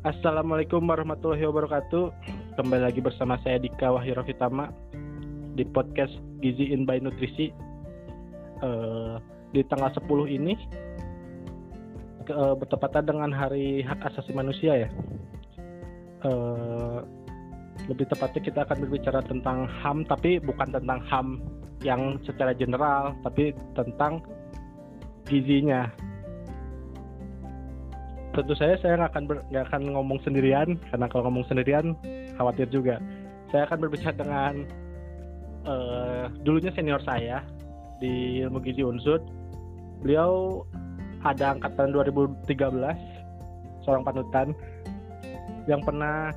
Assalamualaikum warahmatullahi wabarakatuh. Kembali lagi bersama saya Dika Wahiro Fitama di podcast Gizi In by Nutrisi. Uh, di tanggal 10 ini ke, uh, bertepatan dengan Hari Hak Asasi Manusia ya. Uh, lebih tepatnya kita akan berbicara tentang HAM tapi bukan tentang HAM yang secara general tapi tentang gizinya tentu saya saya nggak akan nggak akan ngomong sendirian karena kalau ngomong sendirian khawatir juga. Saya akan berbicara dengan uh, dulunya senior saya di ilmu gizi unsur beliau ada angkatan 2013 seorang panutan yang pernah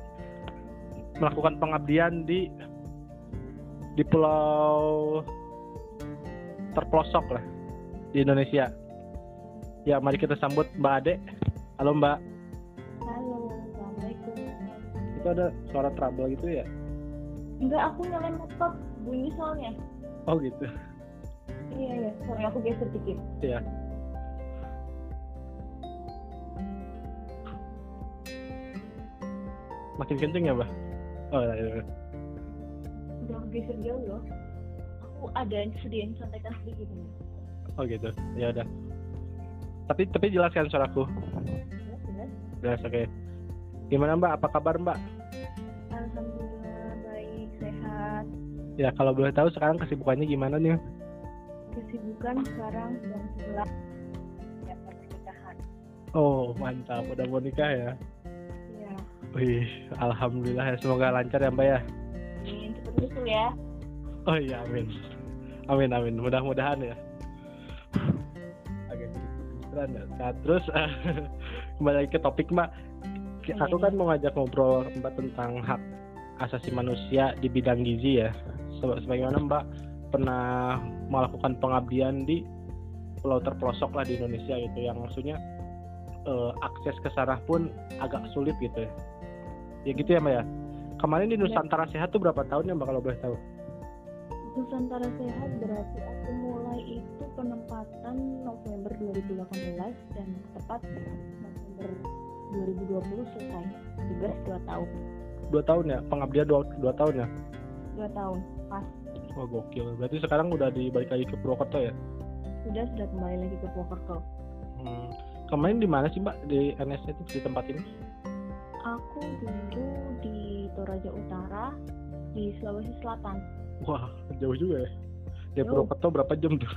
melakukan pengabdian di di pulau terpelosok lah di Indonesia. Ya mari kita sambut Mbak Ade Halo Mbak. Halo, Assalamualaikum. Itu ada suara trouble gitu ya? Enggak, aku nyalain laptop. Bunyi soalnya. Oh gitu. Iya, iya. Sorry, aku geser dikit. Iya. Makin kenceng ya, Mbak? Oh, iya, iya. Udah aku geser jauh loh. Aku ada yang sediain santekan sedikit nih. Oh gitu. Ya udah. Tapi tapi jelaskan suaraku. Jelas oke. Okay. Gimana Mbak? Apa kabar Mbak? Alhamdulillah baik sehat. Ya kalau boleh tahu sekarang kesibukannya gimana nih? Kesibukan sekarang sedang sebelah ya pernikahan. Oh mantap, udah mau nikah ya? Iya. Wih, alhamdulillah ya semoga lancar ya Mbak ya. Amin, seperti itu ya. Oh iya, amin. Amin amin, mudah-mudahan ya beneran Nah, terus kembali lagi ke topik Mbak. Aku kan mau ngajak ngobrol Mbak tentang hak asasi manusia di bidang gizi ya. Sebagaimana Mbak pernah melakukan pengabdian di pulau terpelosok lah di Indonesia gitu yang maksudnya eh, akses ke sana pun agak sulit gitu ya. Ya gitu ya Mbak ya. Kemarin di iya. Nusantara Sehat tuh berapa tahun ya Mbak kalau boleh tahu? Nusantara Sehat berarti aku mulai itu penempatan November 2018 dan tepat November 2020 selesai. Tugas dua tahun. Dua tahun ya? Pengabdian dua, dua tahun ya? Dua tahun. Pas. Oh gokil. Berarti sekarang udah dibalik lagi ke Purwokerto ya? Sudah sudah kembali lagi ke Purwokerto. Hmm. kemarin di mana sih mbak? Di NS itu di tempat ini? Aku dulu di Toraja Utara di Sulawesi Selatan. Wah, jauh juga ya. Dari Purwokerto berapa jam tuh?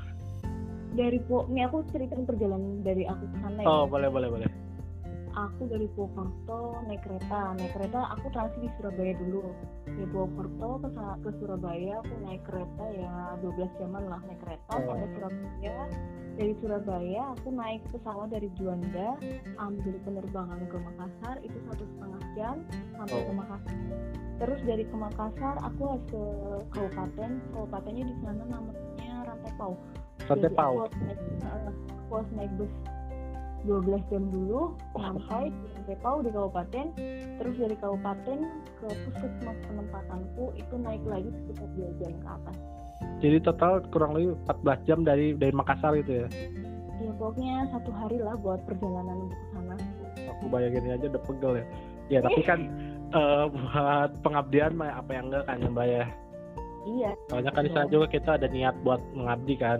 Dari ini aku ceritain perjalanan dari aku ke sana ya. Oh, boleh, boleh, boleh. Aku dari Purwokerto naik kereta. Naik kereta aku transit di Surabaya dulu. Dari Purwokerto ke, ke Surabaya aku naik kereta ya 12 jaman lah naik kereta oh. sampai Surabaya. Dari Surabaya aku naik pesawat dari Juanda, ambil penerbangan ke Makassar itu satu setengah jam sampai oh. ke Makassar terus dari ke Makassar aku harus ke kabupaten kabupatennya di sana namanya Rantai Pau Rantai Pau aku harus, naik bus 12 jam dulu sampai di Pau di kabupaten terus dari kabupaten ke puskesmas penempatanku itu naik lagi sekitar 2 jam ke atas. Jadi total kurang lebih 14 jam dari dari Makassar gitu ya? Ya pokoknya satu hari lah buat perjalanan untuk ke sana. Aku bayangin aja udah pegel ya. Ya tapi kan uh, buat pengabdian mah apa yang enggak kan ya mbak ya? Iya. Soalnya kan di sana juga kita ada niat buat mengabdi kan?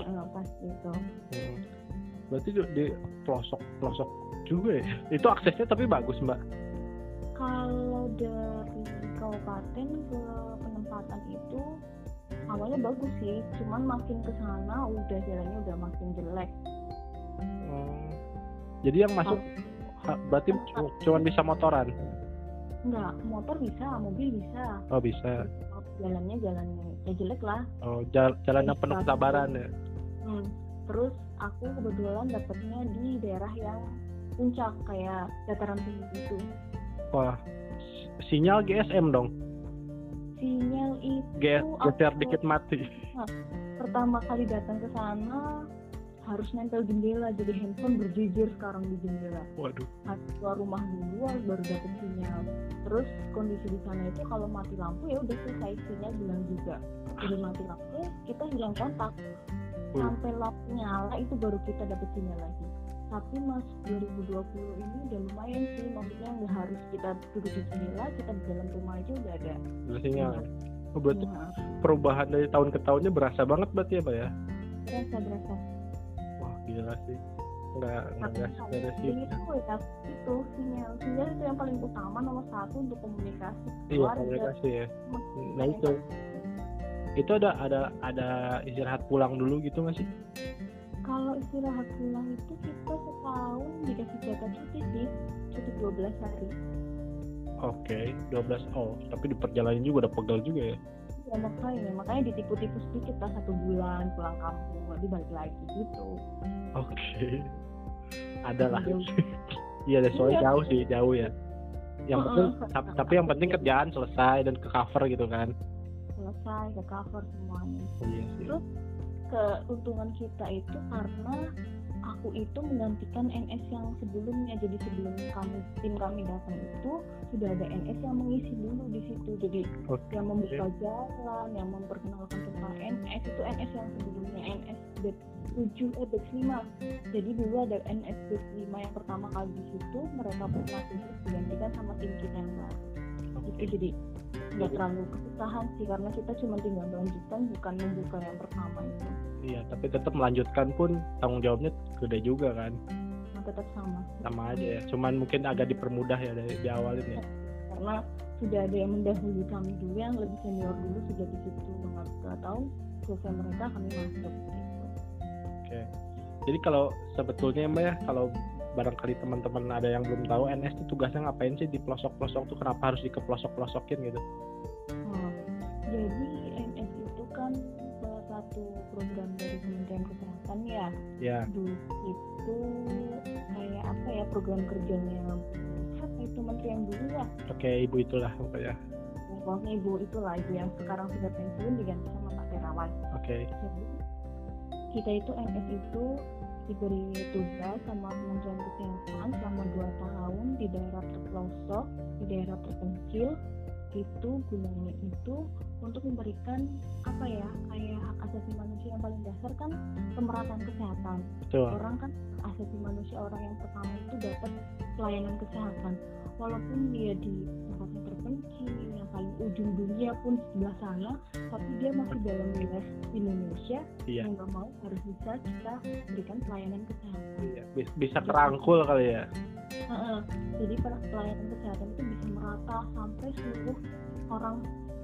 Iya pasti itu. Hmm. Berarti di pelosok pelosok juga ya itu aksesnya tapi bagus mbak kalau dari kabupaten ke penempatan itu awalnya bagus sih cuman makin ke sana udah jalannya udah makin jelek hmm. jadi yang masuk oh. berarti cuma bisa motoran Enggak, motor bisa, mobil bisa. Oh bisa. Jalannya jalan ya jelek lah. Oh jal jalan yang penuh kesabaran ya. Hmm. Terus aku kebetulan dapetnya di daerah yang puncak kayak dataran tinggi itu. Wah, sinyal GSM dong. Sinyal itu. GS, geser dikit mati. Nah, pertama kali datang ke sana harus nempel jendela jadi handphone berjejer sekarang di jendela waduh harus keluar rumah dulu baru dapet sinyal terus kondisi di sana itu kalau mati lampu ya udah selesai sinyal bilang juga jadi mati lampu kita hilang kontak sampai lampu nyala itu baru kita dapet sinyal lagi. Tapi masuk 2020 ini udah lumayan sih maksudnya nggak harus kita duduk di jendela kita di dalam rumah aja udah ada sinyal oh, berarti Nah, perubahan dari tahun ke tahunnya berasa banget berarti ya pak ya? Berasa berasa. Wah gila sih. Nggak nggak ada sih. ya itu sinyal. Sinyal itu yang paling utama nomor satu untuk komunikasi. Iya komunikasi ya. Nah itu itu ada ada ada istirahat pulang dulu gitu nggak sih? Kalau istirahat pulang itu kita setahun dikasih jatah cuti sih cuti 12 hari. Oke 12 oh tapi di perjalanan juga udah pegel juga ya? Ya makanya makanya ditipu-tipu sedikit lah satu bulan pulang kampung nanti balik lagi gitu. Oke ada lah. Iya. Deh soalnya Iya. jauh sih jauh ya. Yang penting tapi yang penting kerjaan selesai dan ke cover gitu kan selesai ke cover semuanya. Iya sih. Terus keuntungan kita itu karena aku itu menggantikan NS yang sebelumnya. Jadi sebelum kami tim kami datang itu sudah ada NS yang mengisi dulu di situ. Jadi oke. yang membuka jalan yang memperkenalkan tentang NS itu NS yang sebelumnya. NS bed 7 eh bed 5 jadi dulu ada NS bed 5 yang pertama kali di situ mereka pernah digantikan sama tim kita yang baru. Itu jadi nggak terlalu kesusahan sih karena kita cuma tinggal melanjutkan bukan membuka yang pertama itu iya tapi tetap melanjutkan pun tanggung jawabnya gede juga kan? Nah, tetap sama. Sama aja ya cuman mungkin agak dipermudah ya dari di awalin ya. Karena sudah ada yang mendahului kami dulu yang lebih senior dulu sudah di situ. Nggak nggak tahu selesai mereka kami masuk. Gitu oke. Jadi kalau sebetulnya mbak ya kalau barangkali teman-teman ada yang belum tahu NS itu tugasnya ngapain sih di pelosok-pelosok tuh? Kenapa harus dikepelosok-pelosokin gitu? Oh, jadi NS itu kan salah satu program dari Kementerian Kesehatan ya. ya Dulu itu kayak apa ya program kerjanya? Apa itu? Menteri yang dulu ya. oke ibu itulah mbak ya. Pokoknya ibu itulah ibu yang sekarang sudah pensiun diganti sama Pak Terawan. oke. Jadi kita itu NS itu diberi tugas sama Kementerian Kesehatan selama 2 tahun di daerah terpelosok, di daerah terpencil itu gunanya itu untuk memberikan apa ya kayak hak asasi manusia yang paling dasar kan pemerataan kesehatan. Betul. Orang kan asasi manusia orang yang pertama itu dapat pelayanan kesehatan walaupun dia di tempat yang terpencil yang paling ujung dunia pun sebelah sana tapi dia masih dalam wilayah Indonesia iya mau nggak mau harus bisa kita berikan pelayanan kesehatan Iya, bis- bisa kerangkul kali ya jadi pelayanan kesehatan itu bisa merata sampai seluruh orang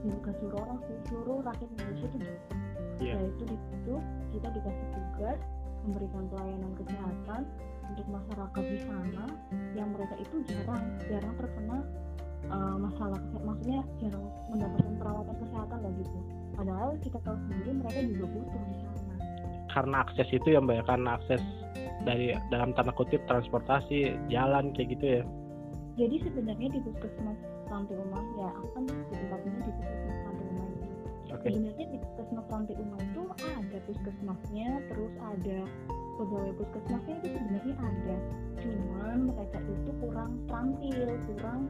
bukan seluruh orang sih seluruh rakyat Indonesia itu dapat. Iya. yaitu di situ kita dikasih tugas memberikan pelayanan kesehatan untuk masyarakat di sana yang mereka itu jarang jarang terkena uh, masalah kesehatan maksudnya jarang mendapatkan perawatan kesehatan lah gitu. Padahal kita tahu sendiri mereka juga butuh di sana. Karena akses itu ya mbak ya karena akses dari dalam tanda kutip transportasi jalan kayak gitu ya. Jadi sebenarnya di puskesmas rantai rumah ya aku kan tempatnya di puskesmas rantai rumah itu oke. Sebenarnya di puskesmas rantai rumah itu ada puskesmasnya terus ada pegawai puskesmasnya itu sebenarnya ada. Cuman mereka itu kurang terampil kurang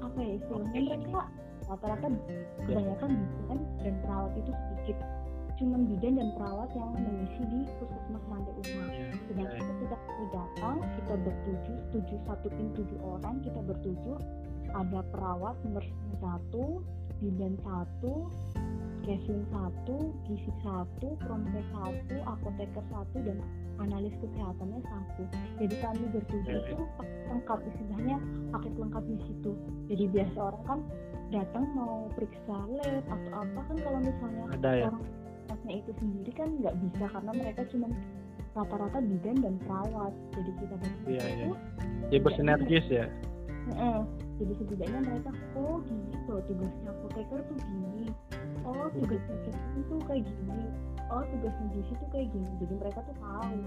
apa ya istilahnya mereka rata-rata kebanyakan bidan dan perawat itu sedikit. Cuman bidan dan perawat yang mengisi di puskesmas rantai rumah Iya, sedangkan iya. ketika kita datang kita bertujuh tujuh satu tim tujuh orang kita bertujuh ada perawat nurse satu bidan satu casing satu gizi satu promkes satu apoteker satu dan analis kesehatannya satu. Jadi kami bertujuh itu paket lengkap istilahnya paket lengkap di situ. Jadi biasa orang kan datang mau periksa lab atau apa kan kalau misalnya ada ya. orang itu sendiri kan nggak bisa karena mereka cuma rata-rata bidan dan perawat. Jadi kita bertujuh Iya, iya. itu ya bersinergis ya Heeh. jadi setidaknya mereka oh gini tuh tugasnya apoteker tuh gini. Oh tugasnya kesehatan tuh kayak gini. Oh tugasnya gizi tuh kayak gini. Jadi mereka tuh tahu.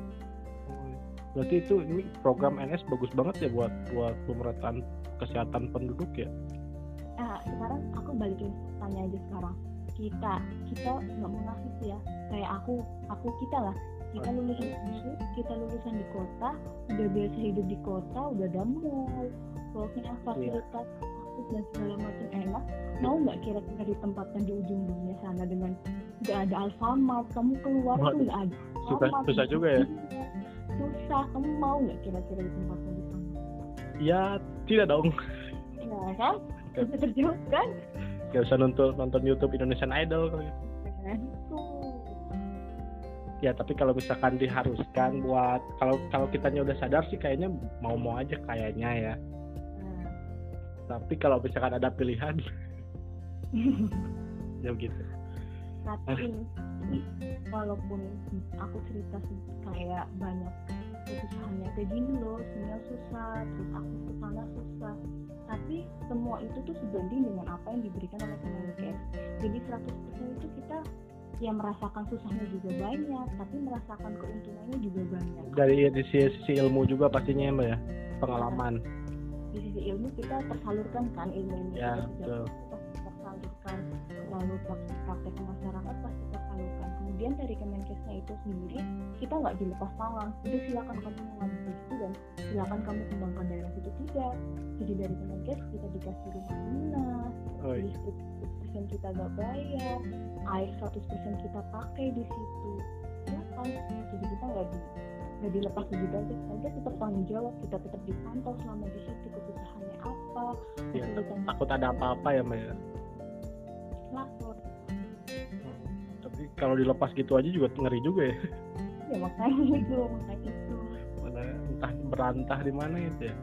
Berarti itu ini program NS bagus banget ya buat buat pemerataan kesehatan penduduk ya? Nah sekarang aku balikin tanya aja sekarang. Kita kita nggak munafik ya. Kayak aku aku kita lah. Kita lulusan UNSU, kita lulusan di kota udah biasa hidup di kota udah ada mall pokoknya fasilitas akses dan segala macam enak. Mau nggak kira-kira ditempatkan di ujung dunia sana dengan nggak ada Alfamart kamu keluar tuh nggak ada susah susah juga ya. Iya, susah kamu mau nggak kira-kira ditempatkan di sana? Ya tidak dong. Ya kan? Bisa terjawab kan? Gak usah nonton nonton YouTube Indonesian Idol kalau gitu. nah itu ya tapi kalau misalkan diharuskan buat kalau kalau kitanya udah sadar sih kayaknya mau mau aja kayaknya ya. Tapi kalau misalkan ada pilihan ya begitu. Tapi ini walaupun aku cerita sih kayak banyak kesusahannya kayak gini loh sinyal susah terus aku ke sana susah. Tapi semua itu tuh sebanding dengan apa yang diberikan oleh Kemenkes jadi 100% itu kita yang merasakan susahnya juga banyak tapi merasakan keuntungannya juga banyak. Dari sisi, sisi ilmu juga pastinya ya mbak ya pengalaman di sisi ilmu kita tersalurkan kan ilmu ini ya kita betul. tersalurkan lalu praktek ke masyarakat pasti tersalurkan kemudian dari Kemenkesnya itu sendiri kita nggak dilepas tangan. Udah silakan kamu mengambil di situ dan silakan kamu kembangkan daerah situ tidak jadi dari Kemenkes kita dikasih rumah dinas oh, iya. listrik 100% kita nggak bayar air 100% kita pakai di situ. Ya kan? Jadi kita nggak di nggak dilepas begitu aja. Kita tetap tanggung jawab. Kita tetap dipantau selama di situ kesusahannya apa Ya, takut ada apa-apa ya mbak ya? Lapor. Tapi kalau dilepas gitu aja juga ngeri juga ya. Ya makanya itu makanya itu. Mana entah berantah di mana itu ya?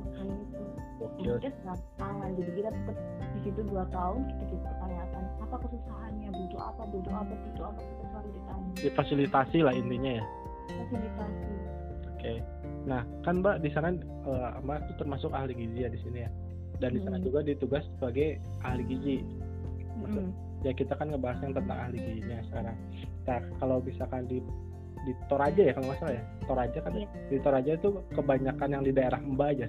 Makanya itu. Gokil. kita tangan. Jadi kita tetap di situ dua tahun kita dipertanyakan apa kesusahannya? Butuh apa butuh apa butuh apa? Kita selalu ditanya. Difasilitasi lah intinya ya fasilitasi Oke. Nah, kan Mbak di sana eh, Mbak itu termasuk ahli gizi ya di sini ya. Dan di sana Hmm. juga ditugas sebagai ahli gizi. Mm-mm. Ya kita kan ngebahas yang tentang ahli gizinya sekarang. Nah, kalau misalkan di di Toraja ya kalau nggak salah ya. Toraja kan Iya. di Toraja itu kebanyakan yang di daerah Mbak aja.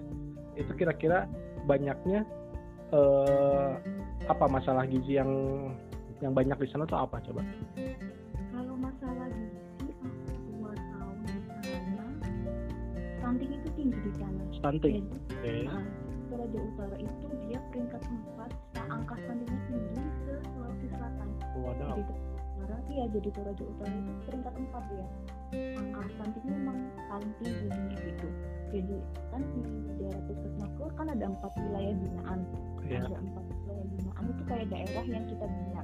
Itu kira-kira banyaknya eh apa masalah gizi yang yang banyak di sana tuh apa coba? Stunting itu tinggi di sana Stunting. Jadi, Oke. nah, Toraja Utara itu dia peringkat empat nah, angka stuntingnya tinggi se Sulawesi Selatan Waduh. jadi Utara iya jadi Toraja Utara itu peringkat empat ya angka stuntingnya memang paling tinggi di gitu jadi kan di daerah puskesmas kan ada empat wilayah binaan Ya. ada empat wilayah binaan itu kayak daerah yang kita bina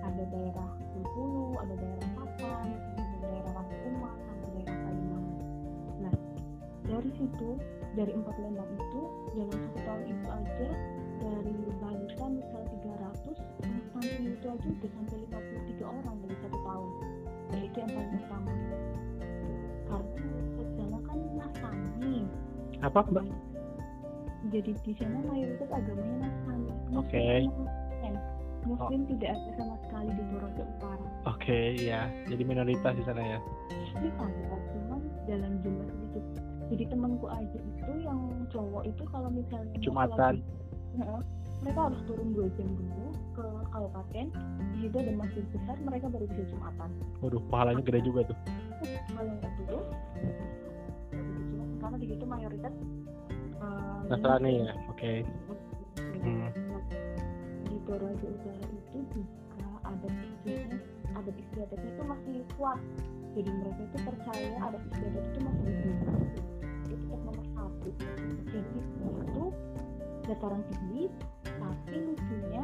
ada daerah Bengkulu, ada daerah Papan, ada daerah Rangkuman, dari situ, dari empat lembang itu, dalam satu tahun itu aja, dari balita misal 300, yang stunting itu aja udah sampai 53 orang dari satu tahun. Dan itu yang paling utama. Karena sana kan Nasrani, Apa Mbak? jadi di sana mayoritas agamanya Nasrani. Oke. Muslim, Muslim tidak ada sama sekali di Toraja Utara. Oke, ya. Jadi minoritas di sana ya. Ada, cuman dalam jumlah. Jadi temanku aja itu yang cowok itu kalau misalnya Jumatan. Heeh, mereka harus turun dua jam dulu ke kabupaten. Di situ ada masjid besar, mereka baru bisa jumatan. Waduh, pahalanya gede juga tuh. Nggak bisa jumatan. karena di situ mayoritas eh, Nasrani ya. Oke. Muslim. Hmm. di Toraja Utara itu juga adat istiadatnya adat istiadatnya itu masih kuat jadi mereka itu percaya adat istiadat itu masih dibina itu tetap nomor satu. Jadi itu dataran tinggi tapi lucunya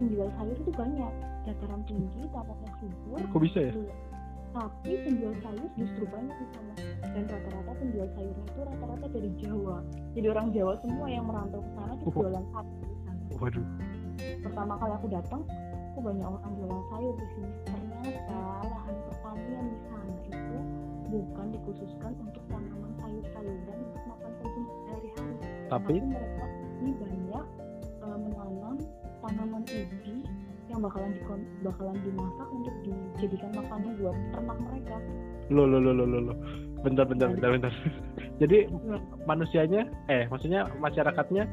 penjual sayur itu banyak. Dataran tinggi tanahnya subur Kok bisa ya? tapi penjual sayur justru banyak di sana. Dan rata-rata penjual sayurnya itu rata-rata dari Jawa. Jadi orang Jawa semua yang merantau ke sana terus Oh. jualan sayur di sana. Waduh. pertama kali aku datang aku banyak orang jualan sayur di sini? Ternyata lahan pertanian di sana itu bukan dikhususkan untuk tanaman untuk makan konsumsi sehari-hari Tapi mereka ini banyak eh, menanam tanaman ubi yang bakalan dikon bakalan dimasak untuk dijadikan makanan buat ternak mereka lo lo lo lo lo lo. Bentar bentar bentar bentar. Jadi manusianya eh maksudnya masyarakatnya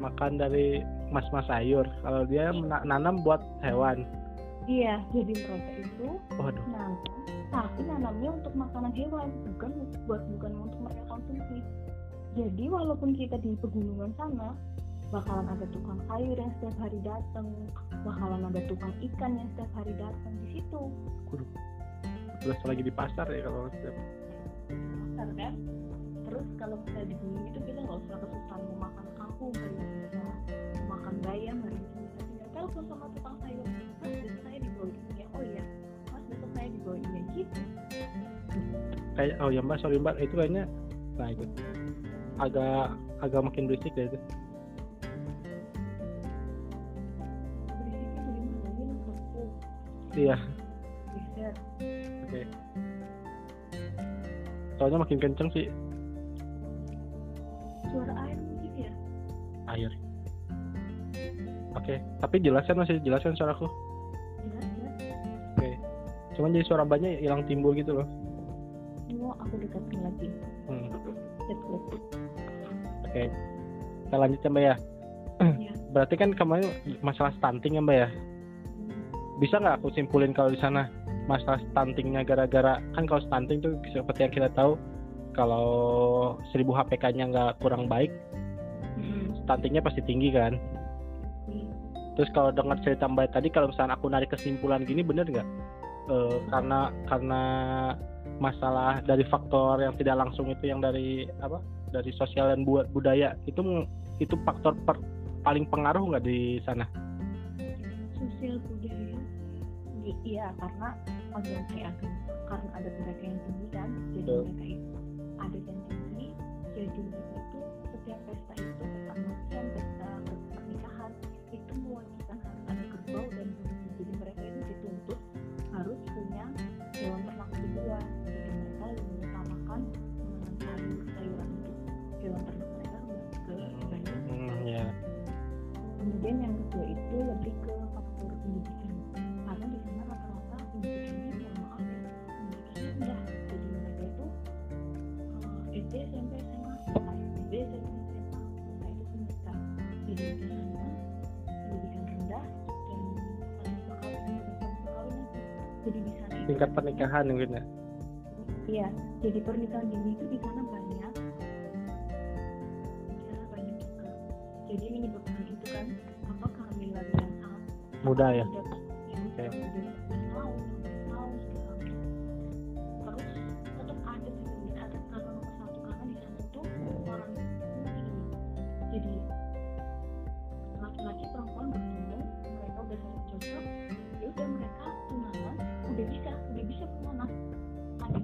makan dari mas-mas sayur. Kalau dia mena- nanam buat hewan. Iya jadi mereka itu Waduh. nanam tapi nanamnya untuk makanan hewan bukan buat bukan untuk mereka konsumsi. Jadi walaupun kita di pegunungan sana bakalan ada tukang sayur yang setiap hari datang bakalan ada tukang ikan yang setiap hari datang di situ. Terus lagi di pasar ya kalau Nah, pintar kan? Terus kalau kita di bumi itu kita nggak usah kesusahan mau makan bisa mau makan bayam nggak bisa tinggal telepon sama tukang sayur kayak oh ya mbak sorry mbak itu kayaknya nah itu. Agak agak makin berisik deh itu. Berisik itu iya. Oke. Soalnya makin kenceng sih. Suara air mungkin ya? Air. Oke tapi jelas kan masih jelas kan suaraku. Jelas jelas. Oke. Cuman jadi suara banyak hilang timbul gitu loh lagi hmm. headset oke kita lanjut ya mbak ya Iya. berarti kan kemarin masalah stunting ya mbak ya bisa nggak aku simpulin kalau di sana masalah stuntingnya gara-gara kan kalau stunting tuh seperti yang kita tahu kalau 1000 HPK-nya nggak kurang baik Hmm. stuntingnya pasti tinggi kan Iya. terus kalau dengar cerita mbak tadi kalau misalnya aku narik kesimpulan gini bener nggak Eh, karena karena masalah dari faktor yang tidak langsung itu yang dari apa dari sosial dan buat budaya itu itu faktor per- paling pengaruh nggak di sana? Sosial budaya? Iya karena agama kayak agama karena ada mereka yang tinggi kan jadi Betul. mereka itu ada yang tinggi jadi itu setiap pesta itu kematian pesta kemudian yang kedua itu lebih ke faktor pendidikan. Karena di sana rata-rata pendidikannya mohon maaf ya pendidikannya rendah jadi mereka itu eh, SD SMP SMA SD SMP SMA nah itu pendidikan jadi di sana pendidikan rendah dan saling perkawinan perkawinan jadi di sana tingkat pernikahan mungkin ya? Iya, jadi pernikahan dini itu di sana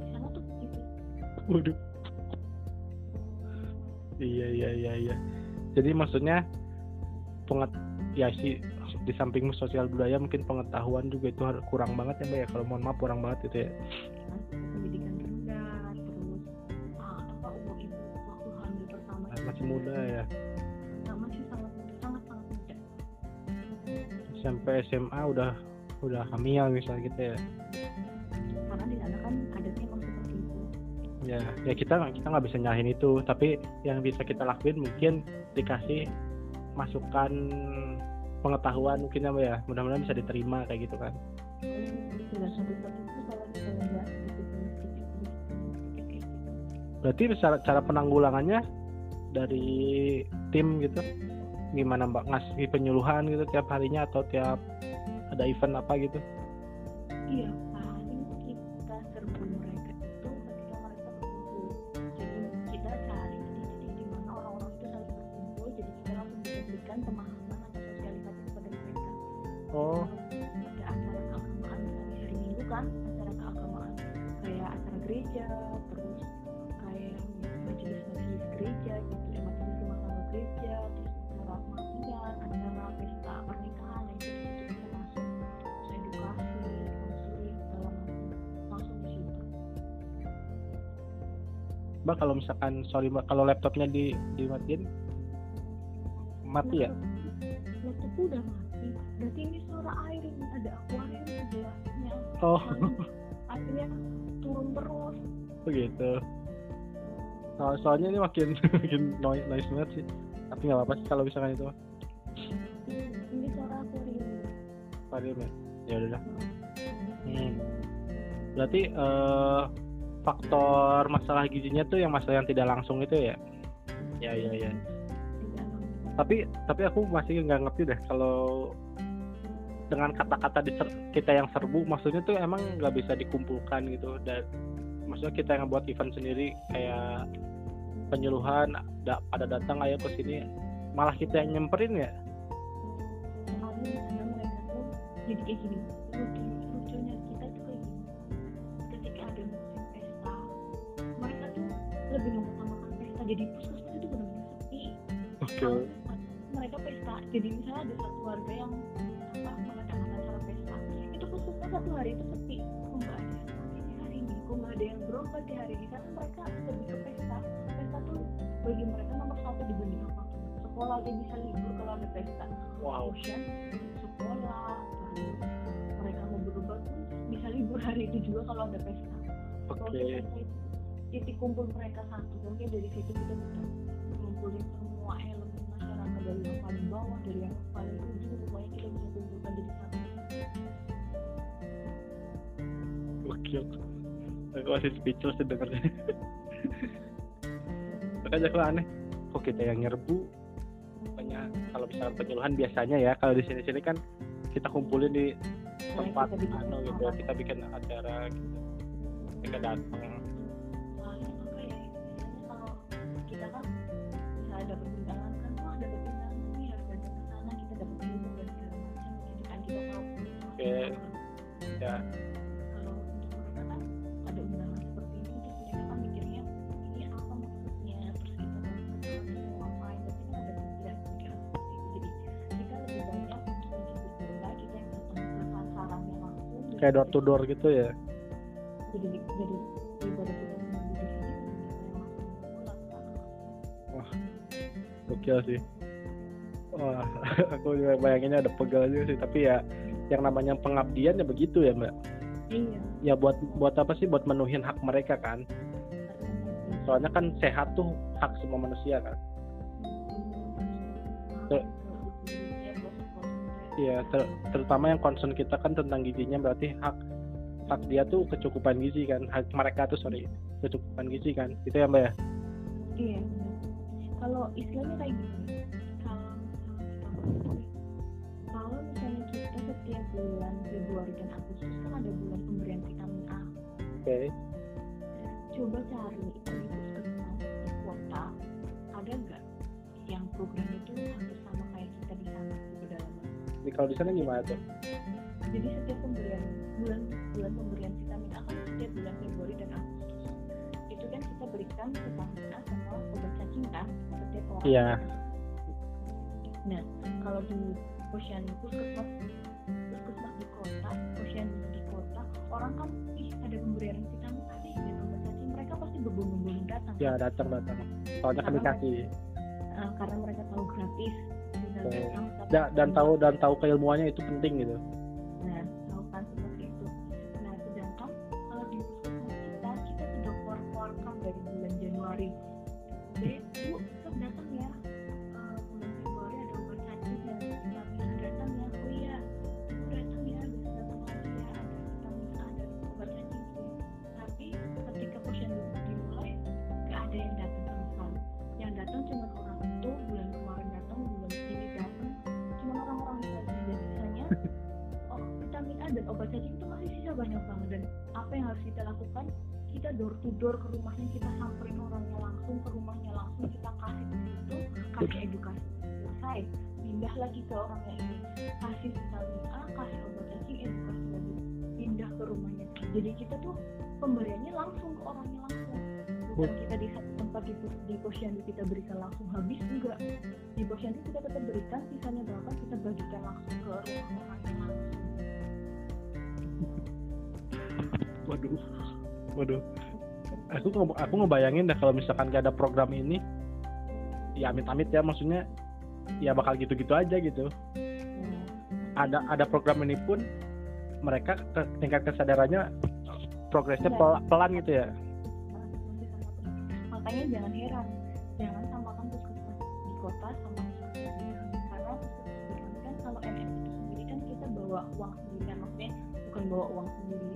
di sana tuh gitu. Waduh. Iya iya iya iya. Jadi maksudnya penget ya sih di samping sosial budaya mungkin pengetahuan juga itu kurang banget ya mbak ya kalau mohon maaf kurang banget itu ya. pendidikan rendah terus ah, apa umur ibu waktu hamil pertama Masih muda ya. masih sangat muda sangat sangat muda Sampai SMA udah udah hamil misalnya gitu ya. karena di sana kan adatnya emang seperti itu Ya ya kita kita nggak bisa nyalahin itu tapi yang bisa kita lakuin mungkin dikasih masukan pengetahuan mungkin ya ya mudah-mudahan bisa diterima kayak gitu kan. gitu Berarti cara, cara penanggulangannya dari tim gitu gimana mbak? Ngasih penyuluhan gitu tiap harinya atau tiap ada event apa gitu? iya kalau misalkan sorry kalau laptopnya di dimatiin mati ya? laptopku udah mati berarti ini suara air ini ada akuarium sebelahnya Oh akhirnya turun terus begitu. So, soalnya ini makin makin noise noise banget sih. Tapi nggak apa-apa sih kalau misalkan itu ini suara akuarium aquarium ya. Ya udah. dah. Hmm. Berarti eh, faktor masalah gizinya tuh yang masalah yang tidak langsung itu ya? Ya ya ya. tapi tapi aku masih nggak ngerti deh kalau dengan kata-kata di ser- kita yang serbu maksudnya tuh emang nggak bisa dikumpulkan gitu dan maksudnya kita yang buat event sendiri kayak penyuluhan da, pada datang ayo ke sini malah kita yang nyemperin ya jadi kayak gini jadi puskesmas itu benar-benar sepi. Oke. Kalau mereka pesta jadi misalnya ada satu warga yang apa mengadakan acara pesta itu puskesmas satu hari itu sepi. Kok nggak ada yang di hari ini? Kok nggak ada yang berobat di hari ini? Karena mereka lebih ke pesta. Pesta tuh bagi mereka nomor satu dibanding apa? Sekolah aja bisa libur kalau ada pesta. Wow. Ocean sekolah terus mereka mau berobat pun bisa libur hari itu juga kalau ada pesta. Oke. pesta itu titik kumpul mereka satu. Mungkin dari situ kita bisa ngumpulin semua elemen masyarakat dari yang paling bawah dari yang paling ujung semuanya kita bisa kumpulkan jadi satu. Oke aku masih speechless sih dengernya. Makanya aku aneh kok kita yang nyerbu? Makanya kalau misalnya penyuluhan biasanya ya kalau di sini sini kan kita kumpulin di Nah, tempat kita bikin anu gitu acara. kita bikin acara gitu. Mereka datang dapat undangan kan wah dapat undangan nih harus datang ke sana kita dapat ilmu dan segala macam jadi kan kita tahu Oke. ya. Kalau untuk mereka kan ada undangan seperti ini terus mereka kan mikirnya ini apa maksudnya? Terus kita mau mau ngapain? Tapi kan ada pikiran pikiran seperti itu jadi kita lebih banyak menjemput bola kita yang datang ke sasarannya langsung kayak door to door gitu ya? Jadi jadi gokil sih. Wah aku juga bayanginnya ada pegal juga sih tapi ya yang namanya pengabdian ya begitu ya mbak. Iya. Ya buat buat apa sih? Buat menuhin hak mereka kan. Soalnya kan sehat tuh hak semua manusia kan. Tuh. Iya, ter- terutama yang concern kita kan tentang gizinya berarti hak hak dia tuh kecukupan gizi kan, hak mereka tuh sorry kecukupan gizi kan, gitu ya mbak ya? iya. Kalau istilahnya kayak gini kalau misalnya kita kalau misalnya kita setiap bulan Februari dan Agustus kan ada bulan pemberian vitamin A. Oke, coba cari di puskesmas di kota ada nggak yang program itu hampir sama kayak kita di sana di pedalaman? Jadi kalau di sana gimana tuh? jadi setiap pemberian bulan bulan pemberian kita berikan vitamin A sama obat cacing kan setiap orang Iya. nah kalau di posyandu puskesmas puskesmas di kota posyandu di kota orang kan ih ada pemberian vitamin A nih dan obat cacing mereka pasti berbondong-bondong datang Ya datang datang. Soalnya Karena dikasih Eh, karena mereka tahu gratis Oh. datang tapi- Da- dan tahu dan tahu keilmuannya itu penting gitu. Aku nge- aku ngebayangin dah kalau misalkan gak ada program ini, ya amit-amit ya maksudnya, ya bakal gitu-gitu aja gitu. Ada ada program ini pun mereka ke- tingkat kesadarannya progresnya pel- pelan gitu ya. makanya jangan heran jangan samakan puskesmas di kota sama karena puskesmas kan kalau MS itu sendiri kan kita bawa uang sendiri kan maksudnya bukan bawa uang sendiri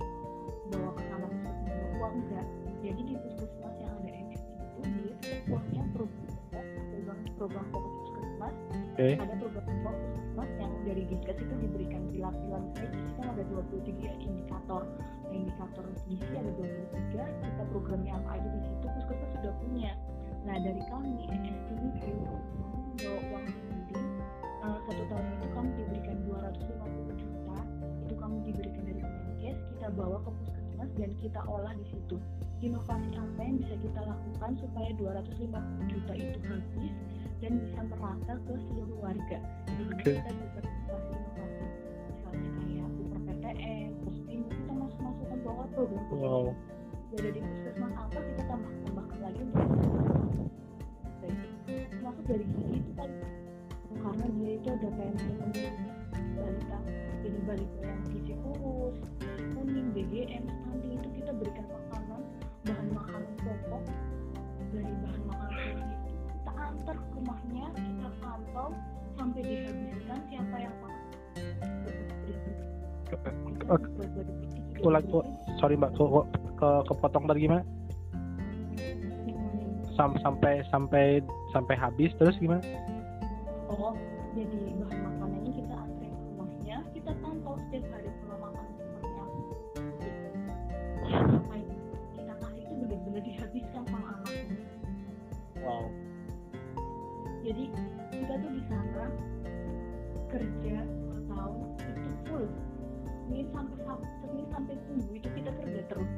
bawa ke sana puskesmas bawa uang enggak jadi di puskesmas program pokok puskesmas Oke. ada program pokok puskesmas yang dari dinkes itu diberikan pilar-pilar sini kan ada 23 indikator nah indikator gizi ada 23 kita programnya apa aja di situ puskesmas sudah punya nah dari kami itu bawa uang sendiri uh, satu tahun itu kamu diberikan 250 juta itu kamu diberikan dari Kemenkes kita bawa ke puskesmas dan kita olah di situ inovasi apa yang bisa kita lakukan supaya 250 juta itu habis dan bisa merata ke seluruh warga jadi Oke. kita juga inovasi-inovasi misalnya kayak super PTN posting kita masuk masukkan bahwa program Wow. ada di puskesmas apa kita tambah tambahkan lagi untuk termasuk dari gizi itu kan karena dia itu ada kayak balita jadi balita yang gizi kurus kuning BGM stunting itu kita berikan makanan bahan makanan pokok antar ke rumahnya kita pantau sampai dihabiskan siapa yang mau Ulang, u- sorry mbak, kok kok- ke kepotong tadi gimana? Sam- sampai sampai sampai habis terus gimana? Oh, jadi bahan makanannya kita anterin ke rumahnya, kita pantau setiap hari kerja dua tahun itu full. Ini sampai Senin sampai Minggu itu kita kerja terus.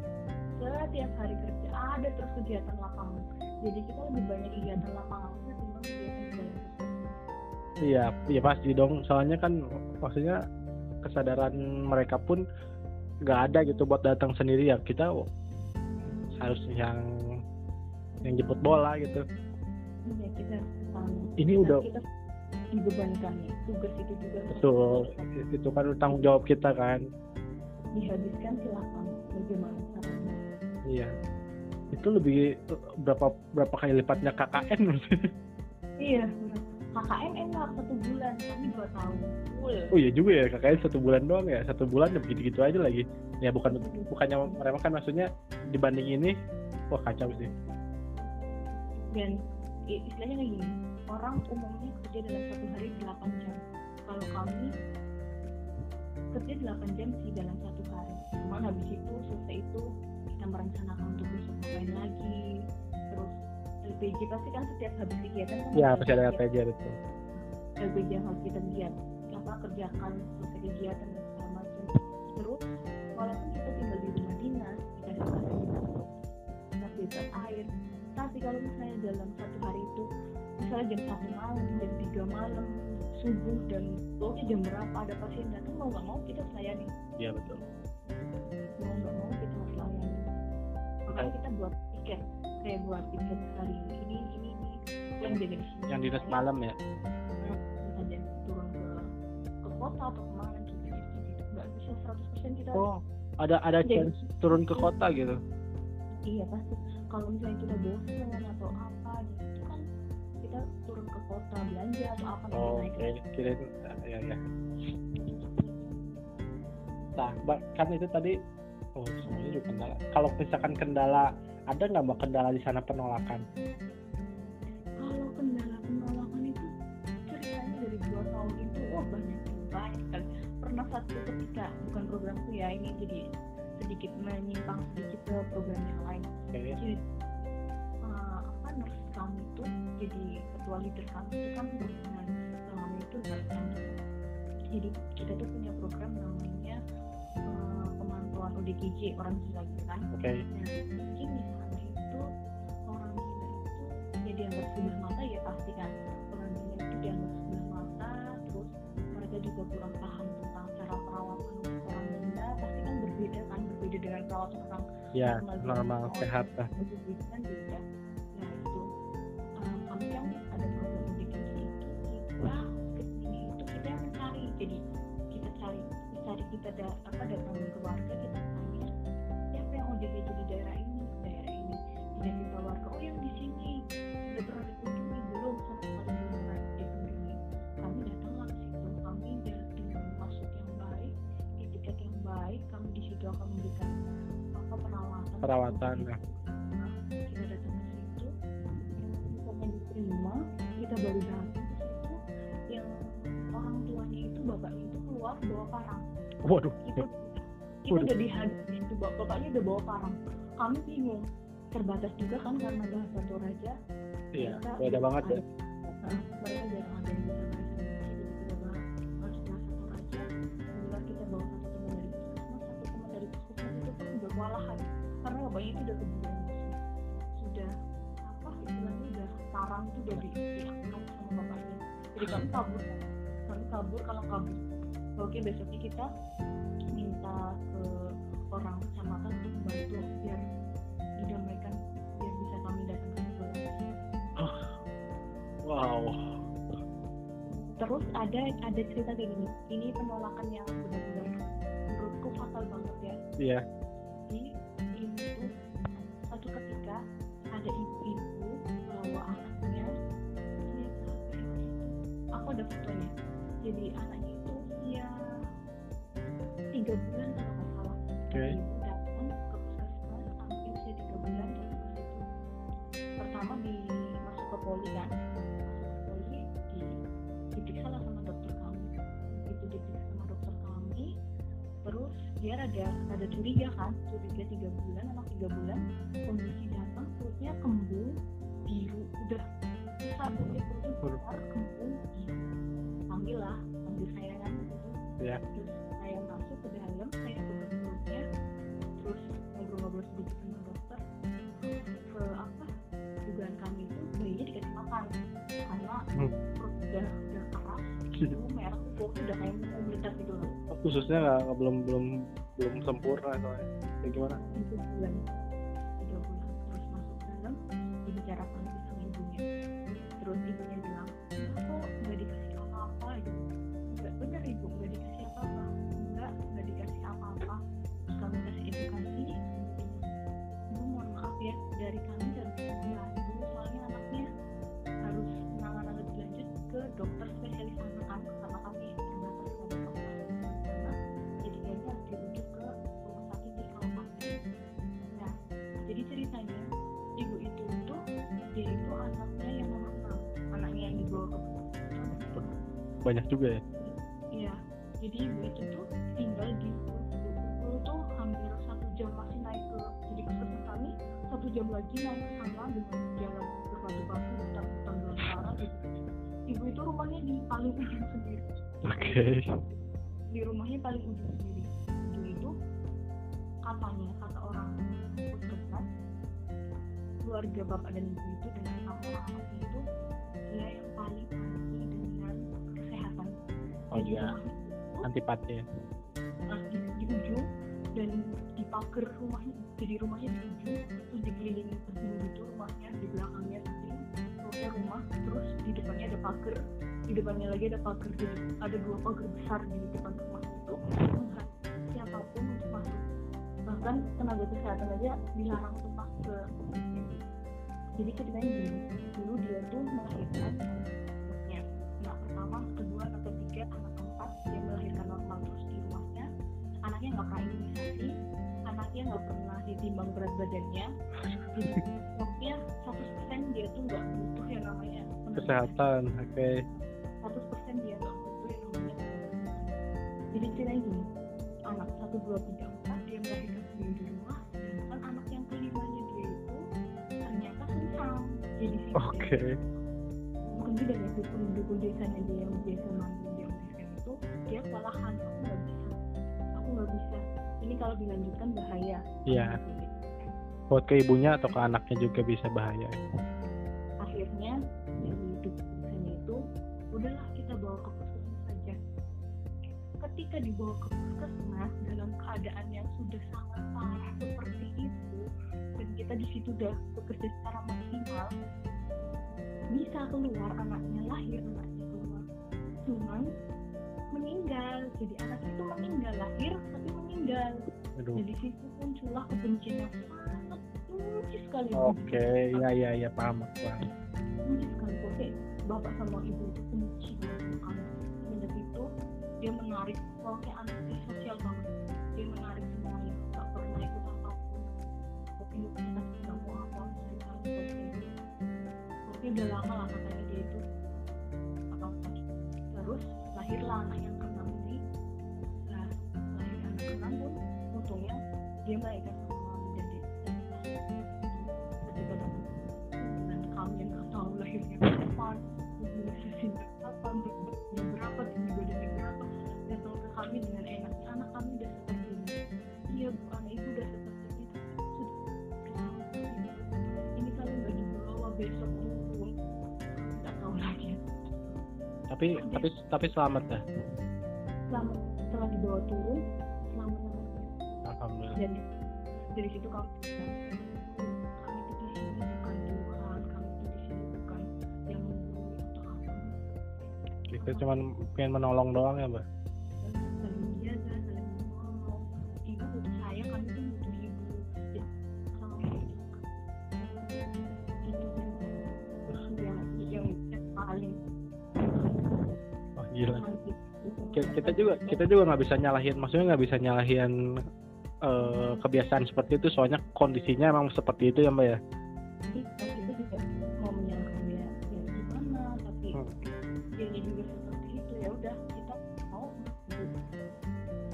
Setiap hari kerja ada terus kegiatan lapangan. Jadi kita lebih banyak kegiatan lapangan ketimbang kegiatan puskesmas. Iya, iya pasti dong. Soalnya kan maksudnya kesadaran mereka pun nggak ada gitu buat datang sendiri ya. Kita harus yang yang jemput bola gitu. Iya kita sana. Ini Nah, udah kita dibebankan tugas itu juga betul. Itu kan tanggung jawab kita kan. dihabiskan silakan bagaimana caranya Iya. Itu lebih berapa berapa kali lipatnya KKN iya. KKN enak satu bulan kami dua tahun full Oh iya juga ya KKN satu bulan doang ya. Satu bulan ya begitu-gitu aja lagi. Ya bukan bukannya mereka kan maksudnya dibanding ini wah kacau sih. dan istilahnya kayak gini orang umumnya kerja dalam satu hari 8 jam. Kalau kami kerja 8 jam sih dalam satu hari. Cuman habis itu selesai itu kita merencanakan untuk besok ngapain lagi terus LPG pasti kan setiap habis kegiatan kan Ya pasti ada. LPG itu. LPG yang harus kita lihat apa kerjakan selesai kegiatan dan segala macam. Terus walaupun kita tinggal di rumah dinas dikasih fasilitas kita bebas air. Tapi kalau misalnya dalam satu misalnya jam satu malam jam tiga malam subuh dan pokoknya jam berapa ada pasien datang mau nggak mau kita harus layani Iya betul. mau nggak mau kita harus layani makanya kita buat tiket kayak buat tiket hari ini ini ini yang sini Yang dinas malam ya. misalnya turun ke ke kota atau ke mana gitu gitu gitu. Nggak bisa 100% kita Oh, ada ada Jadi- chance turun ke kota gitu. iya pasti. Kalau misalnya kita bosan atau ke kota belanja atau apa nanti Oh, naik oke. Kirain ya ya. Nah, kan itu tadi oh semuanya juga kendala. Kalau misalkan kendala ada nggak mbak kendala di sana penolakan? kalau kendala penolakan itu ceritanya dari dua tahun itu wah banyak banyak sekali pernah satu ketika bukan programku ya ini jadi sedikit menyimpang sedikit ke program yang lain Oke. jadi kami itu jadi ketua leader kami itu kan dengan kami itu kami jadi kita tuh punya program namanya uh, pemantauan ODGJ orang gila gitu kan Oke. nah mungkin di sana itu orang gila itu ya dianggap sebelah mata ya pasti kan orang gila itu dianggap sebelah mata terus mereka juga kurang paham tentang cara perawatan orang gila pasti kan berbeda kan berbeda dengan perawatan orang Ya, Normal. sehat lah. kan beda kan ada program ODGJ itu kita ke sini itu kita yang mencari jadi kita cari cari kita da, apa datang ke warga kita tanya siapa yang ODGJ di daerah ini daerah ini. Dikasih tahu warga oh yang di sini. Udah pernah dikunjungi belum sekali belum pernah dikunjungi. Kami datanglah ke situ kami dengan maksud yang baik etiket yang baik kami di situ akan memberikan apa perawatan. Perawatan. Nah, baru datang ke situ yang orang tuanya itu bapaknya itu keluar bawa parang. Waduh. itu kita Waduh. udah dihadapin itu bap- bapaknya udah bawa parang. Kami bingung. Terbatas juga kan karena bahasa Toraja iya Kita beda banget ya. Nah, mereka jarang ada bisa bahasa satu satu itu kewalahan karena bapaknya itu udah kebulan sudah udah sarang itu udah diangkat sama bapaknya. Jadi kami kabur kami kabur kalau kabur oke besoknya kita minta ke orang kecamatan untuk membantu biar didamaikan biar bisa kami datang ke sekolah wow. Terus ada ada cerita kayak gini. Ini penolakan yang benar-benar menurutku fatal banget ya. Iya. Jadi ini tuh fotonya jadi anaknya itu usia tiga bulan kalau nggak salah. Oke. Ibu datang ke puskesmas anaknya usia tiga bulan datang ke situ pertama di masuk ke poli kan. Masuk ke poli di diperiksa lah sama dokter kami. Itu diperiksa sama dokter kami. Terus dia ada ada curiga kan curiga tiga bulan anak tiga bulan kondisi datang perutnya kembung biru udah khususnya nggak belum belum belum sempurna soalnya. Kayak gimana? Sama ibunya. Terus banyak juga ya Iya, jadi ibu itu tuh tinggal di dulu tuh hampir satu jam masih naik ke jadi puskesmas kami satu jam lagi naik ke sana dengan jalan berbatu-batu hutan-hutan belantara gitu. Ibu itu rumahnya di paling ujung sendiri. oke Di rumahnya paling ujung sendiri. Ibu itu katanya kata orang puskesmas keluarga bapak dan ibu itu dengan sama anak-anaknya itu dia yang paling. Oh Jadi iya. Rumahnya itu antipati. Ya Nah, di, di ujung dan di pagar rumahnya jadi rumahnya di ujung terus dikelilingi tebing gitu rumahnya di belakangnya tebing pokoknya rumah terus di depannya ada pagar di depannya lagi ada pagar gitu ada dua pagar besar di depan rumah itu menghalang siapa pun untuk masuk. Bahkan tenaga kesehatan aja dilarang untuk masuk. Ke jadi ceritanya gini dulu dia tuh melahirkan anak pertama kedua anak ketiga anak dia melahirkan normal terus di rumahnya anaknya nggak pernah imunisasi anaknya nggak pernah ditimbang berat badannya. Pokoknya 100% dia tuh nggak butuh yang namanya kesehatan oke. 100% dia nggak butuh yang namanya jadi ceritanya gini anak satu dua tiga empat dia melahirkan sendiri di rumah sedangkan anak yang kelimanya dia itu ternyata sungsang jadi oke. Mungkin juga ya dukun dukun desanya dia yang dia kewalahan. Aku nggak bisa. Aku nggak bisa. Ini kalau dilanjutkan bahaya. Iya. buat ke ibunya atau ke anaknya juga bisa bahaya. Akhirnya dari dukun desanya itu udahlah kita bawa ke puskesmas saja. Ketika dibawa ke puskesmas dalam keadaan yang sudah sangat parah seperti itu dan kita di situ udah bekerja secara maksimal bisa keluar anaknya lahir anaknya keluar. Cuman meninggal jadi anak itu meninggal lahir tapi meninggal aduh jadi situ muncullah kebencian yang sangat benci sekali oke ya ya ya paham aku paham benci sekali pokoknya bapak sama ibu itu benci kamu itu dia menarik pokoknya anaknya sosial banget dia menarik semuanya gak pernah ikut apa pun pokoknya kita nggak mau apa cerita pokoknya itu pokoknya udah lama lah lahirlah anak yang keenam ini. Nah lahir anak keenam pun untungnya dia desa ketika dan kami yang nggak tahu lahirnya kapan sesingkat kapan jam berapa tinggi badannya berapa datang ke kami dengan enaknya anak kami udah seperti ini. Iya bu anak ibu udah seperti ini tapi sudah ini. Kalau nggak dibawa besok tapi tapi tapi selamat dah selamat setelah dibawa turun selamat namanya alhamdulillah. Dan dari situ kamu bisa kami tuh di sini bukan Tuhan kami tuh di sini bukan yang menggurui atau apa. Kita cuman pengen menolong doang ya mbak kita juga kita juga nggak bisa nyalahin maksudnya nggak bisa nyalahin eh, kebiasaan seperti itu soalnya kondisinya emang seperti itu ya mbak ya? Kita juga mau menyalahkan dia ya gimana tapi Hmm. dia juga seperti itu. Ya udah kita mau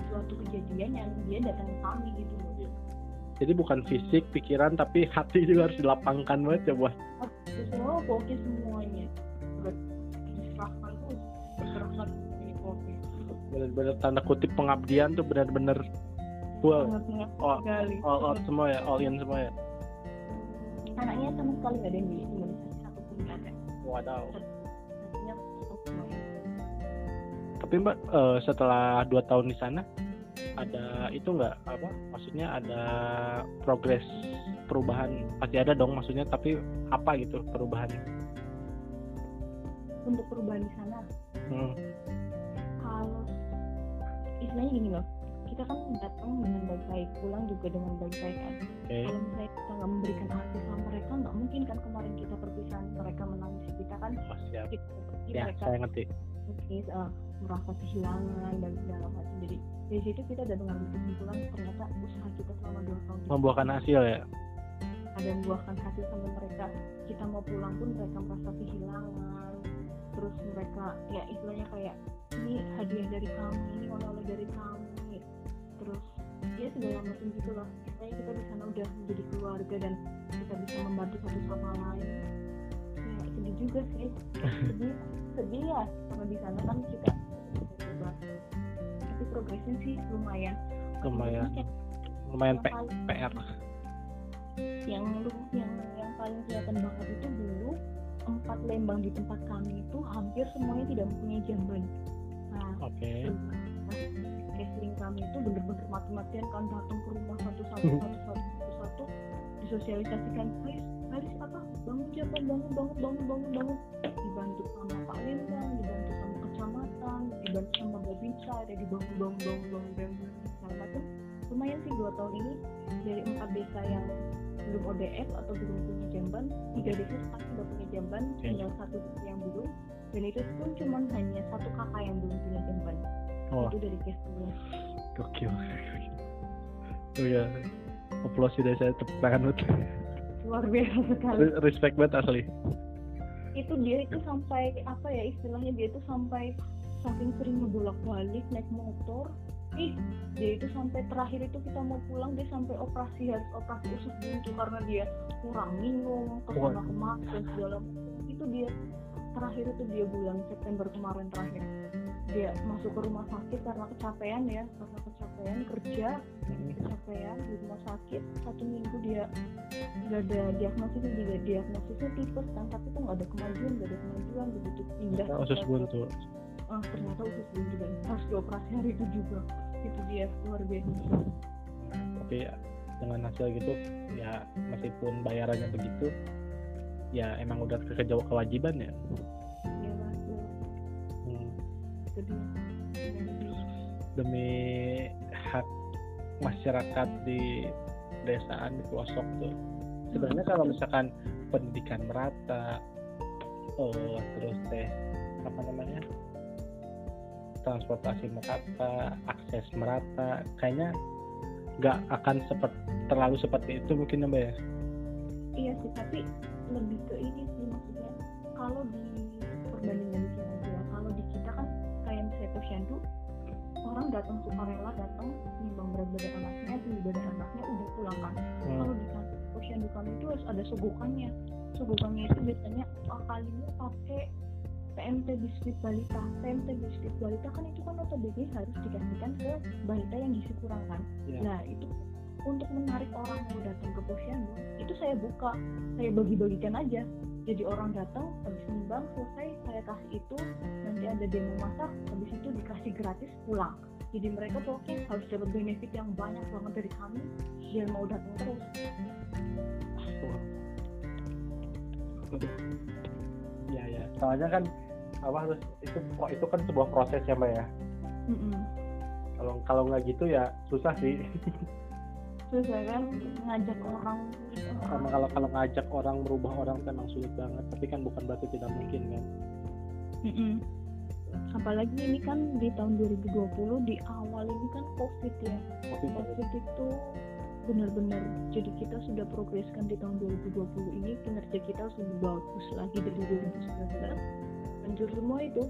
suatu kejadian yang dia datang ke kami gitu loh. Jadi bukan fisik pikiran tapi hati juga harus dilapangkan banget ya buat semua pokoknya semuanya benar-benar tanda kutip pengabdian tuh benar-benar full. Oh, sekali. all out semua ya all in semua ya. Anaknya sama sekali nggak ada yang di nggak ada wadaw semuanya tapi mbak eh, setelah dua tahun di sana ada itu nggak apa maksudnya ada progres perubahan? Pasti ada dong maksudnya tapi apa gitu perubahannya? Untuk perubahan di sana? Hmm. Istilahnya gini loh. Kita kan datang dengan baik-baik pulang juga dengan baik-baik kan. Oke. Kalau misalnya kita nggak memberikan arti sama mereka nggak mungkin kan kemarin kita perpisahan mereka menangis kita kan oh, siap kita ya mereka saya ngerti. nangis eh, merasa kehilangan dan segala macam. Jadi dari situ kita udah mengambil kesimpulan ternyata usaha kita selama dua tahun membuahkan hasil ya? ada membuahkan hasil sampai mereka. Kita mau pulang pun mereka merasa kehilangan terus mereka ya istilahnya kayak ini hadiah dari kami ini oleh-oleh dari kami. Terus ya segala macam gitu lah istilahnya kita di sana udah menjadi keluarga dan kita bisa membantu satu sama lain. Ya sedih juga sih. Sedih sedih ya karena di sana kan kita tapi progresnya sih lumayan. Lumayan. Lumayan yang P- paling- PR yang yang yang paling kelihatan banget itu dulu empat lembang di tempat kami itu hampir semuanya tidak mempunyai jamban. Nah, oke. casting kami itu bener-bener mati-matian kan datang ke rumah satu-satu satu-satu satu-satu disosialisasikan Haris Haris apa? Bangun jamban bangun bangun bangun bangun bangun. Dibantu sama Pak Lembang dibantu sama kecamatan dibantu sama Babinsa ada dibangun bangun bangun bangun bangun segala macam. Lumayan sih dua tahun ini dari empat desa yang belum ODF atau belum punya jamban tiga desa sekarang sudah punya jamban tinggal satu desa yang belum dan itu pun cuma hanya satu kakak yang belum punya jamban wah itu dari castingnya gokil. Tuh ya applause sudah saya tepuk tangan banget luar biasa sekali. Re- respect banget asli. Itu dia itu sampai apa ya istilahnya dia itu sampai saking sering bolak balik naik motor. Ih dia itu sampai terakhir itu kita mau pulang dia sampai operasi harus operasi usus buntu karena dia kurang minum ke sana kemari dan segala macam. Itu dia terakhir itu dia bulan September kemarin terakhir. Dia masuk ke rumah sakit karena kecapean ya karena kecapean kerja kecapean di rumah sakit. Satu minggu dia nggak ada diagnosisnya juga diagnosisnya tipes kan tapi tuh nggak ada kemajuan nggak ada kemajuan begitu pindah usus buntu. Ah ternyata usus buntu dan harus dioperasi hari itu juga. Itu dia luar biasa. Tapi ya, dengan hasil gitu ya meskipun bayarannya begitu ya emang udah kejauh kewajiban ya? Ya mas. Ya, Hmm, itu dia. Dan demi hak masyarakat di desaan di pelosok tuh. Sebenarnya kalau misalkan pendidikan merata eh, terus teh apa namanya transportasi merata akses merata kayaknya nggak akan seperti terlalu seperti itu mungkin ya Mbak ya? Iya sih tapi lebih ke ini sih maksudnya. Kalau di perbandingan di sini aja kalau di kita kan kayak misalnya posyandu orang datang sukarela datang nyumbang berat badan anaknya tinggi badan anaknya udah pulang kan. Hmm. kalau di kantor posyandu kami itu harus ada sugukannya. Sugukannya itu biasanya kalinya pakai PMT biskuit balita. PMT biskuit balita kan itu kan notabene harus dikasihkan ke balita yang gizi kurang kan. Iya. nah itu untuk menarik orang mau datang ke posyandu itu saya buka saya bagi-bagikan aja. Jadi orang datang habis nimbang selesai saya kasih itu nanti ada demo masak habis itu dikasih gratis pulang. Jadi mereka pokoknya harus dapat benefit yang banyak banget dari kami biar mau datang terus. Ya ya soalnya kan apa harus itu itu kan sebuah proses ya mbak ya? Kalau kalau nggak gitu ya susah sih saya kan ngajak orang. Karena kalau kalau ngajak orang merubah orang kan memang sulit banget. Tapi kan bukan berarti tidak mungkin kan? Mm-mm. apalagi ini kan di tahun 2020 di awal ini kan covid ya. Covid covid itu benar-benar jadi kita sudah progreskan di tahun 2020 ini. Kinerja kita lebih bagus lagi dari 2019 hancur semua itu.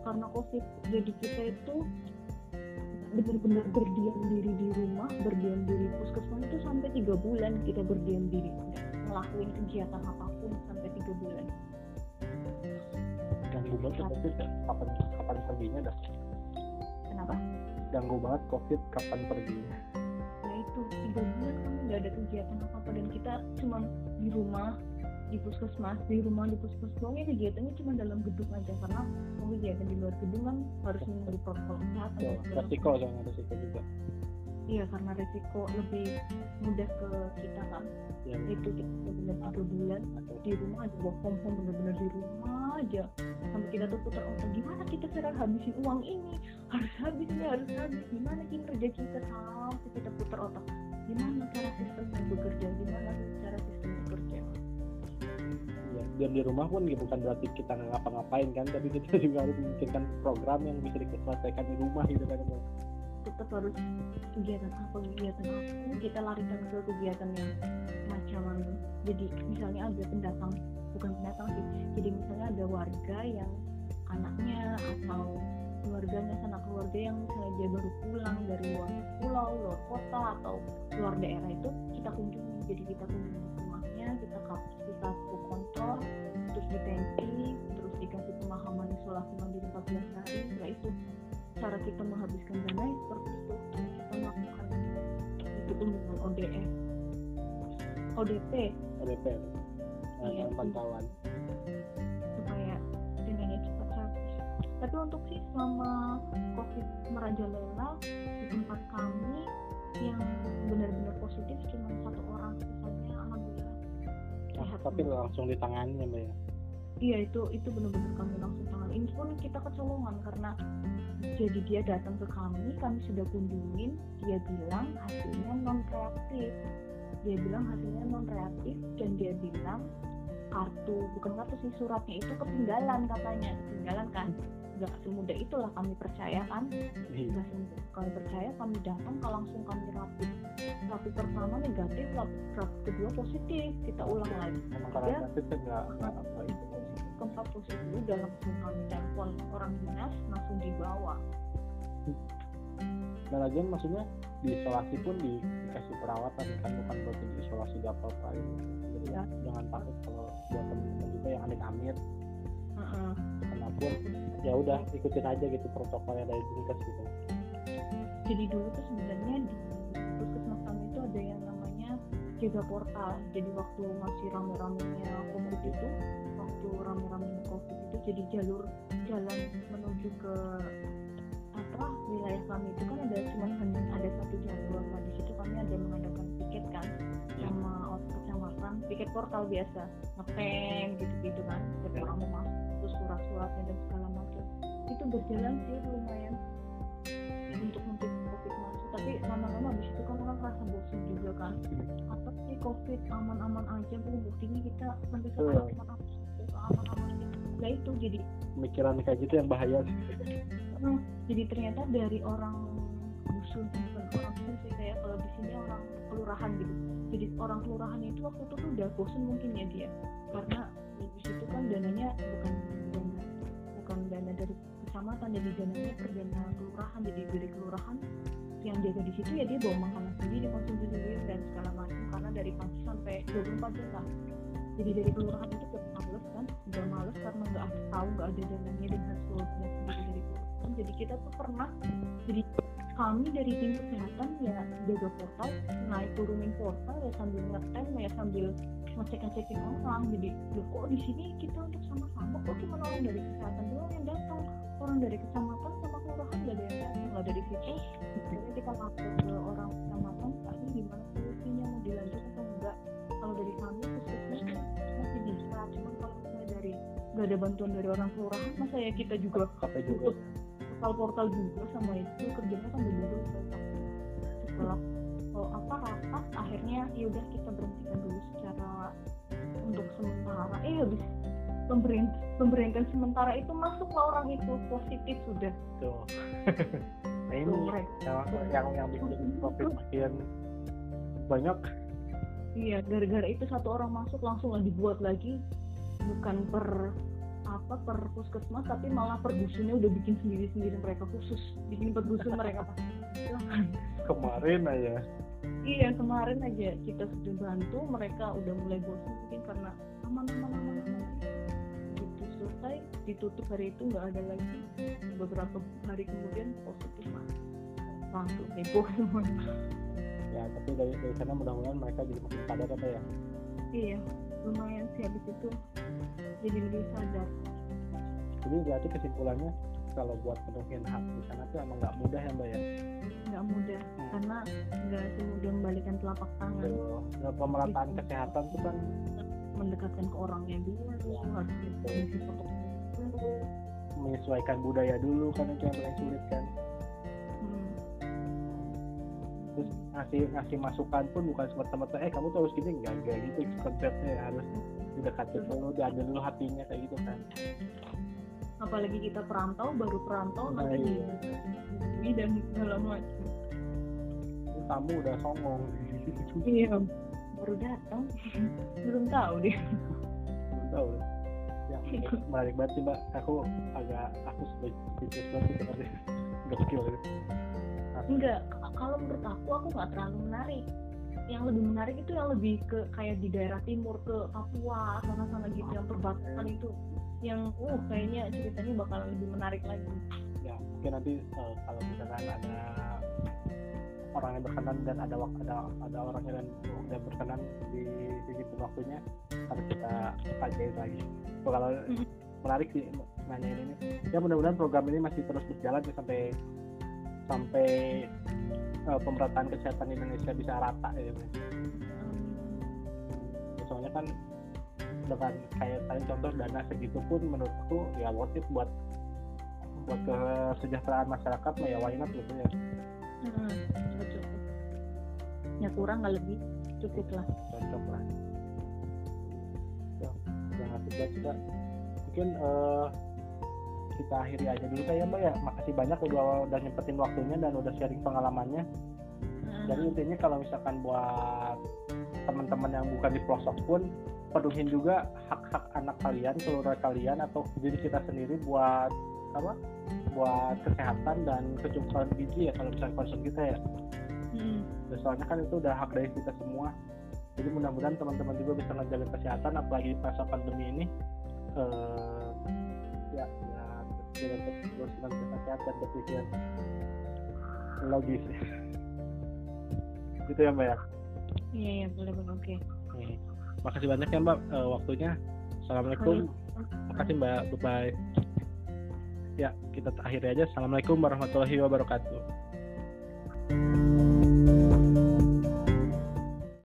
Karena covid jadi kita itu benar-benar berdiam diri di rumah berdiam diri puskesmas itu sampai tiga bulan kita berdiam diri ngelakuin kegiatan apa pun sampai tiga bulan. Ganggu banget covid ya. kapan kapan perginya dah? Kenapa? Ganggu banget covid kapan perginya ya itu tiga bulan kami nggak ada kegiatan apa apa dan kita cuma di rumah di puskesmas di rumah di puskesmas ya kegiatannya cuma dalam gedung aja karena mau kegiatan di luar gedung kan harus menunggu protokol kesehatan. Ya, resiko soalnya resiko juga. Iya karena resiko lebih mudah ke kita kan. Ya itu kita benar tiga bulan di rumah aja work from home bener-bener di rumah aja. Sampai kita tuh putar otak gimana kita cara habisin uang ini? Harus habis ini harus habis. Gimana kinerja kita? Sampai kita putar otak. Gimana cara sistemnya bekerja? Gimana cara sistem bekerja dan di rumah pun ya bukan berarti kita nggak ngapa-ngapain kan tapi kita juga harus memikirkan program yang bisa diselesaikan di rumah gitu kan tetap harus kegiatan apa kegiatan apa? Kita larikan ke kegiatan yang macam jadi misalnya ada pendatang bukan pendatang sih. Jadi misalnya ada warga yang anaknya atau keluarganya sanak keluarga yang misalnya baru pulang dari luar pulau luar kota atau luar daerah itu kita kunjungi. Jadi kita kunjungi rumahnya kita kasih kontrol terus ditenti terus dikasih pemahaman isolasi mandiri 14 hari setelah itu cara kita menghabiskan dana ya seperti itu kita melakukan itu kunjungan ODF ODP ODP eh, pantauan. Supaya dananya cepat habis. Tapi untuk sih selama covid merajalela di tempat kami yang benar-benar positif cuma satu orang Ah, tapi langsung ditangani ya mbak ya? Iya itu itu benar-benar kami langsung tangan ini pun kita kecolongan karena jadi dia datang ke kami kami sudah kunjungin dia bilang hasilnya non reaktif dia bilang hasilnya non reaktif dan dia bilang kartu bukan kartu sih suratnya itu ketinggalan katanya. Ketinggalan kan nggak semudah itulah kami percaya kan Iya. nggak semudah kami percaya kami datang kalau langsung kami rapid rapid pertama negatif rapid, rapid kedua positif kita ulang lagi emang karena Ya. keempat positif udah langsung kami telepon orang dinas langsung dibawa Nah lagian maksudnya di isolasi pun di, dikasih perawatan kan bukan berarti di isolasi gak apa-apa gitu. Jadi Ya. jangan takut kalau buat temen-temen juga yang amit-amit Heeh. Kenapun ya udah ikutin aja gitu protokol yang dari dinkes gitu. jadi dulu tuh sebenarnya di puskesmas kami itu ada yang namanya jaga portal jadi waktu masih rame-ramenya covid itu waktu rame-ramenya covid itu jadi jalur jalan menuju ke apa wilayah kami itu kan ada cuma hanya ada satu jalur nah di situ kami ada mengadakan piket kan Ya. sama orang kecamatan piket portal biasa ngepeng gitu-gitu kan setiap orang mau surat-suratnya dan segala macam. Itu berjalan sih lumayan. Untuk mencegah covid masuk. Tapi lama-lama habis itu kan orang rasa bosan juga kan. Apa sih covid? Aman-aman aja bu. Buktinya kita sampai sekarang aman-aman gitu nah itu jadi Pemikiran kayak gitu yang bahaya sih. hmm, jadi ternyata dari orang dusun bukan orang dusun sih kayak kalau di sini orang kelurahan gitu. Jadi orang kelurahan itu waktu itu tuh udah bosen mungkin ya dia. Karena di situ kan dananya bukan dana bukan dana dari kecamatan jadi dananya per dana kelurahan jadi dari kelurahan. Yang jaga di situ ya dia bawa makanan sendiri konsumsi sendiri dan segala macam karena dari pagi sampai 24 jam lah. Jadi dari kelurahan itu udah males kan udah males karena nggak tahu nggak ada dananya dan harus keluar sendiri jadi kita tuh pernah jadi kami dari tim kesehatan ya jaga portal naik turunin portal ya sambil ngetem ya sambil ngecek ngecekin orang. Jadi loh kok di sini kita untuk sama-sama? Kok cuma orang dari kesehatan doang yang datang? Orang dari kecamatan sama kelurahan gak ada yang datang? Lah dari situ. Jadi kita lapor ke orang kecamatan pak ini gimana solusinya mau dilanjut atau enggak? Kalau dari kami puskesmas masih bisa. Cuman kalau misalnya dari gak ada bantuan dari orang kelurahan masa ya kita juga capek juga portal-portal juga sama itu kerjanya kan begitu setelah oh, apa rapat akhirnya ya udah kita berhentikan dulu secara untuk sementara. Eh habis pemberhent pemberhentian sementara itu masuklah orang itu positif sudah. Tuh nah ini yang yang yang bikin covid makin banyak. Iya gara-gara itu satu orang masuk langsung dibuat lagi. Bukan per apa per puskesmas tapi malah per dusunnya udah bikin sendiri-sendiri mereka khusus. Bikin per dusun mereka pas kemarin aja. Iya kemarin aja kita sudah bantu mereka udah mulai bosan mungkin karena aman aman aman aman. Gitu selesai ditutup hari itu nggak ada lagi. Beberapa hari kemudian positif lah langsung heboh semua ya tapi dari dari sana mudah-mudahan mereka jadi makin sadar apa ya. Iya lumayan sih habis itu jadi lebih sadar. Jadi berarti kesimpulannya kalau buat penuhin hak di sana tuh emang nggak mudah ya mbak ya? Nggak mudah karena nggak semudah membalikan telapak tangan. Tuh, nah, pemerataan kesehatan tuh kan mendekatkan ke orangnya dulu harus kondisi protokol menyesuaikan budaya dulu kan itu yang paling sulit kan? hmm. Terus ngasih ngasih masukan pun bukan semata-mata eh kamu tuh harus gini. Enggak enggak gitu. Konsepnya harus didekatin dulu diambil dulu hatinya kayak gitu kan. Apalagi kita perantau baru perantau Nah, nanti iya. ini dan segala macam tamu udah songong. Iya baru datang. Belum tahu deh belum tahu. Ya menarik banget sih mbak. Aku agak aku sebagai speechless banget sih tadi gokil. Enggak kalau menurut aku aku nggak terlalu menarik. Yang lebih menarik itu yang lebih ke kayak di daerah timur ke Papua sana sana gitu yang perbatasan itu. Yang uh kayaknya ceritanya bakalan lebih menarik lagi. Ya mungkin nanti eh, kalau misalkan ada orang yang berkenan dan ada ada ada orangnya dan yang berkenan di sisi waktunya harus kita kajian lagi. So, kalau Mhm. menarik sih nanya ini. Ya mudah-mudahan program ini masih terus berjalan ya sampai sampai eh, pemerataan kesehatan di Indonesia bisa rata ya. Ya, soalnya kan dengan kayak tadi contoh dana segitu pun menurutku ya worth it buat buat kesejahteraan masyarakat ya why not gitu ya. Hmm, cukup ya kurang nggak lebih cukup lah. Cocok lah. Ya yang juga. Mungkin eh, kita akhiri aja dulu kayak mbak ya. Makasih banyak udah udah nyempetin waktunya dan udah sharing pengalamannya. Hmm. jadi intinya kalau misalkan buat teman-teman yang bukan di pelosok pun penuhin juga hak-hak anak kalian keluarga kalian atau diri kita sendiri buat apa buat kesehatan dan kecukupan gizi ya kalau misalnya concern kita ya. Hmm. Ya, soalnya kan itu udah hak dari kita semua. Jadi mudah-mudahan teman-teman juga bisa ngejaga kesehatan apalagi di masa pandemi ini. Eh ya ya dengan dengan kesehatan berpikir logis. Gitu ya mbak ya? Iya iya boleh boleh oke. Nih, makasih banyak ya mbak eh, waktunya. Assalamualaikum. Makasih mbak. Bye bye ya kita akhiri aja. Assalamualaikum warahmatullahi wabarakatuh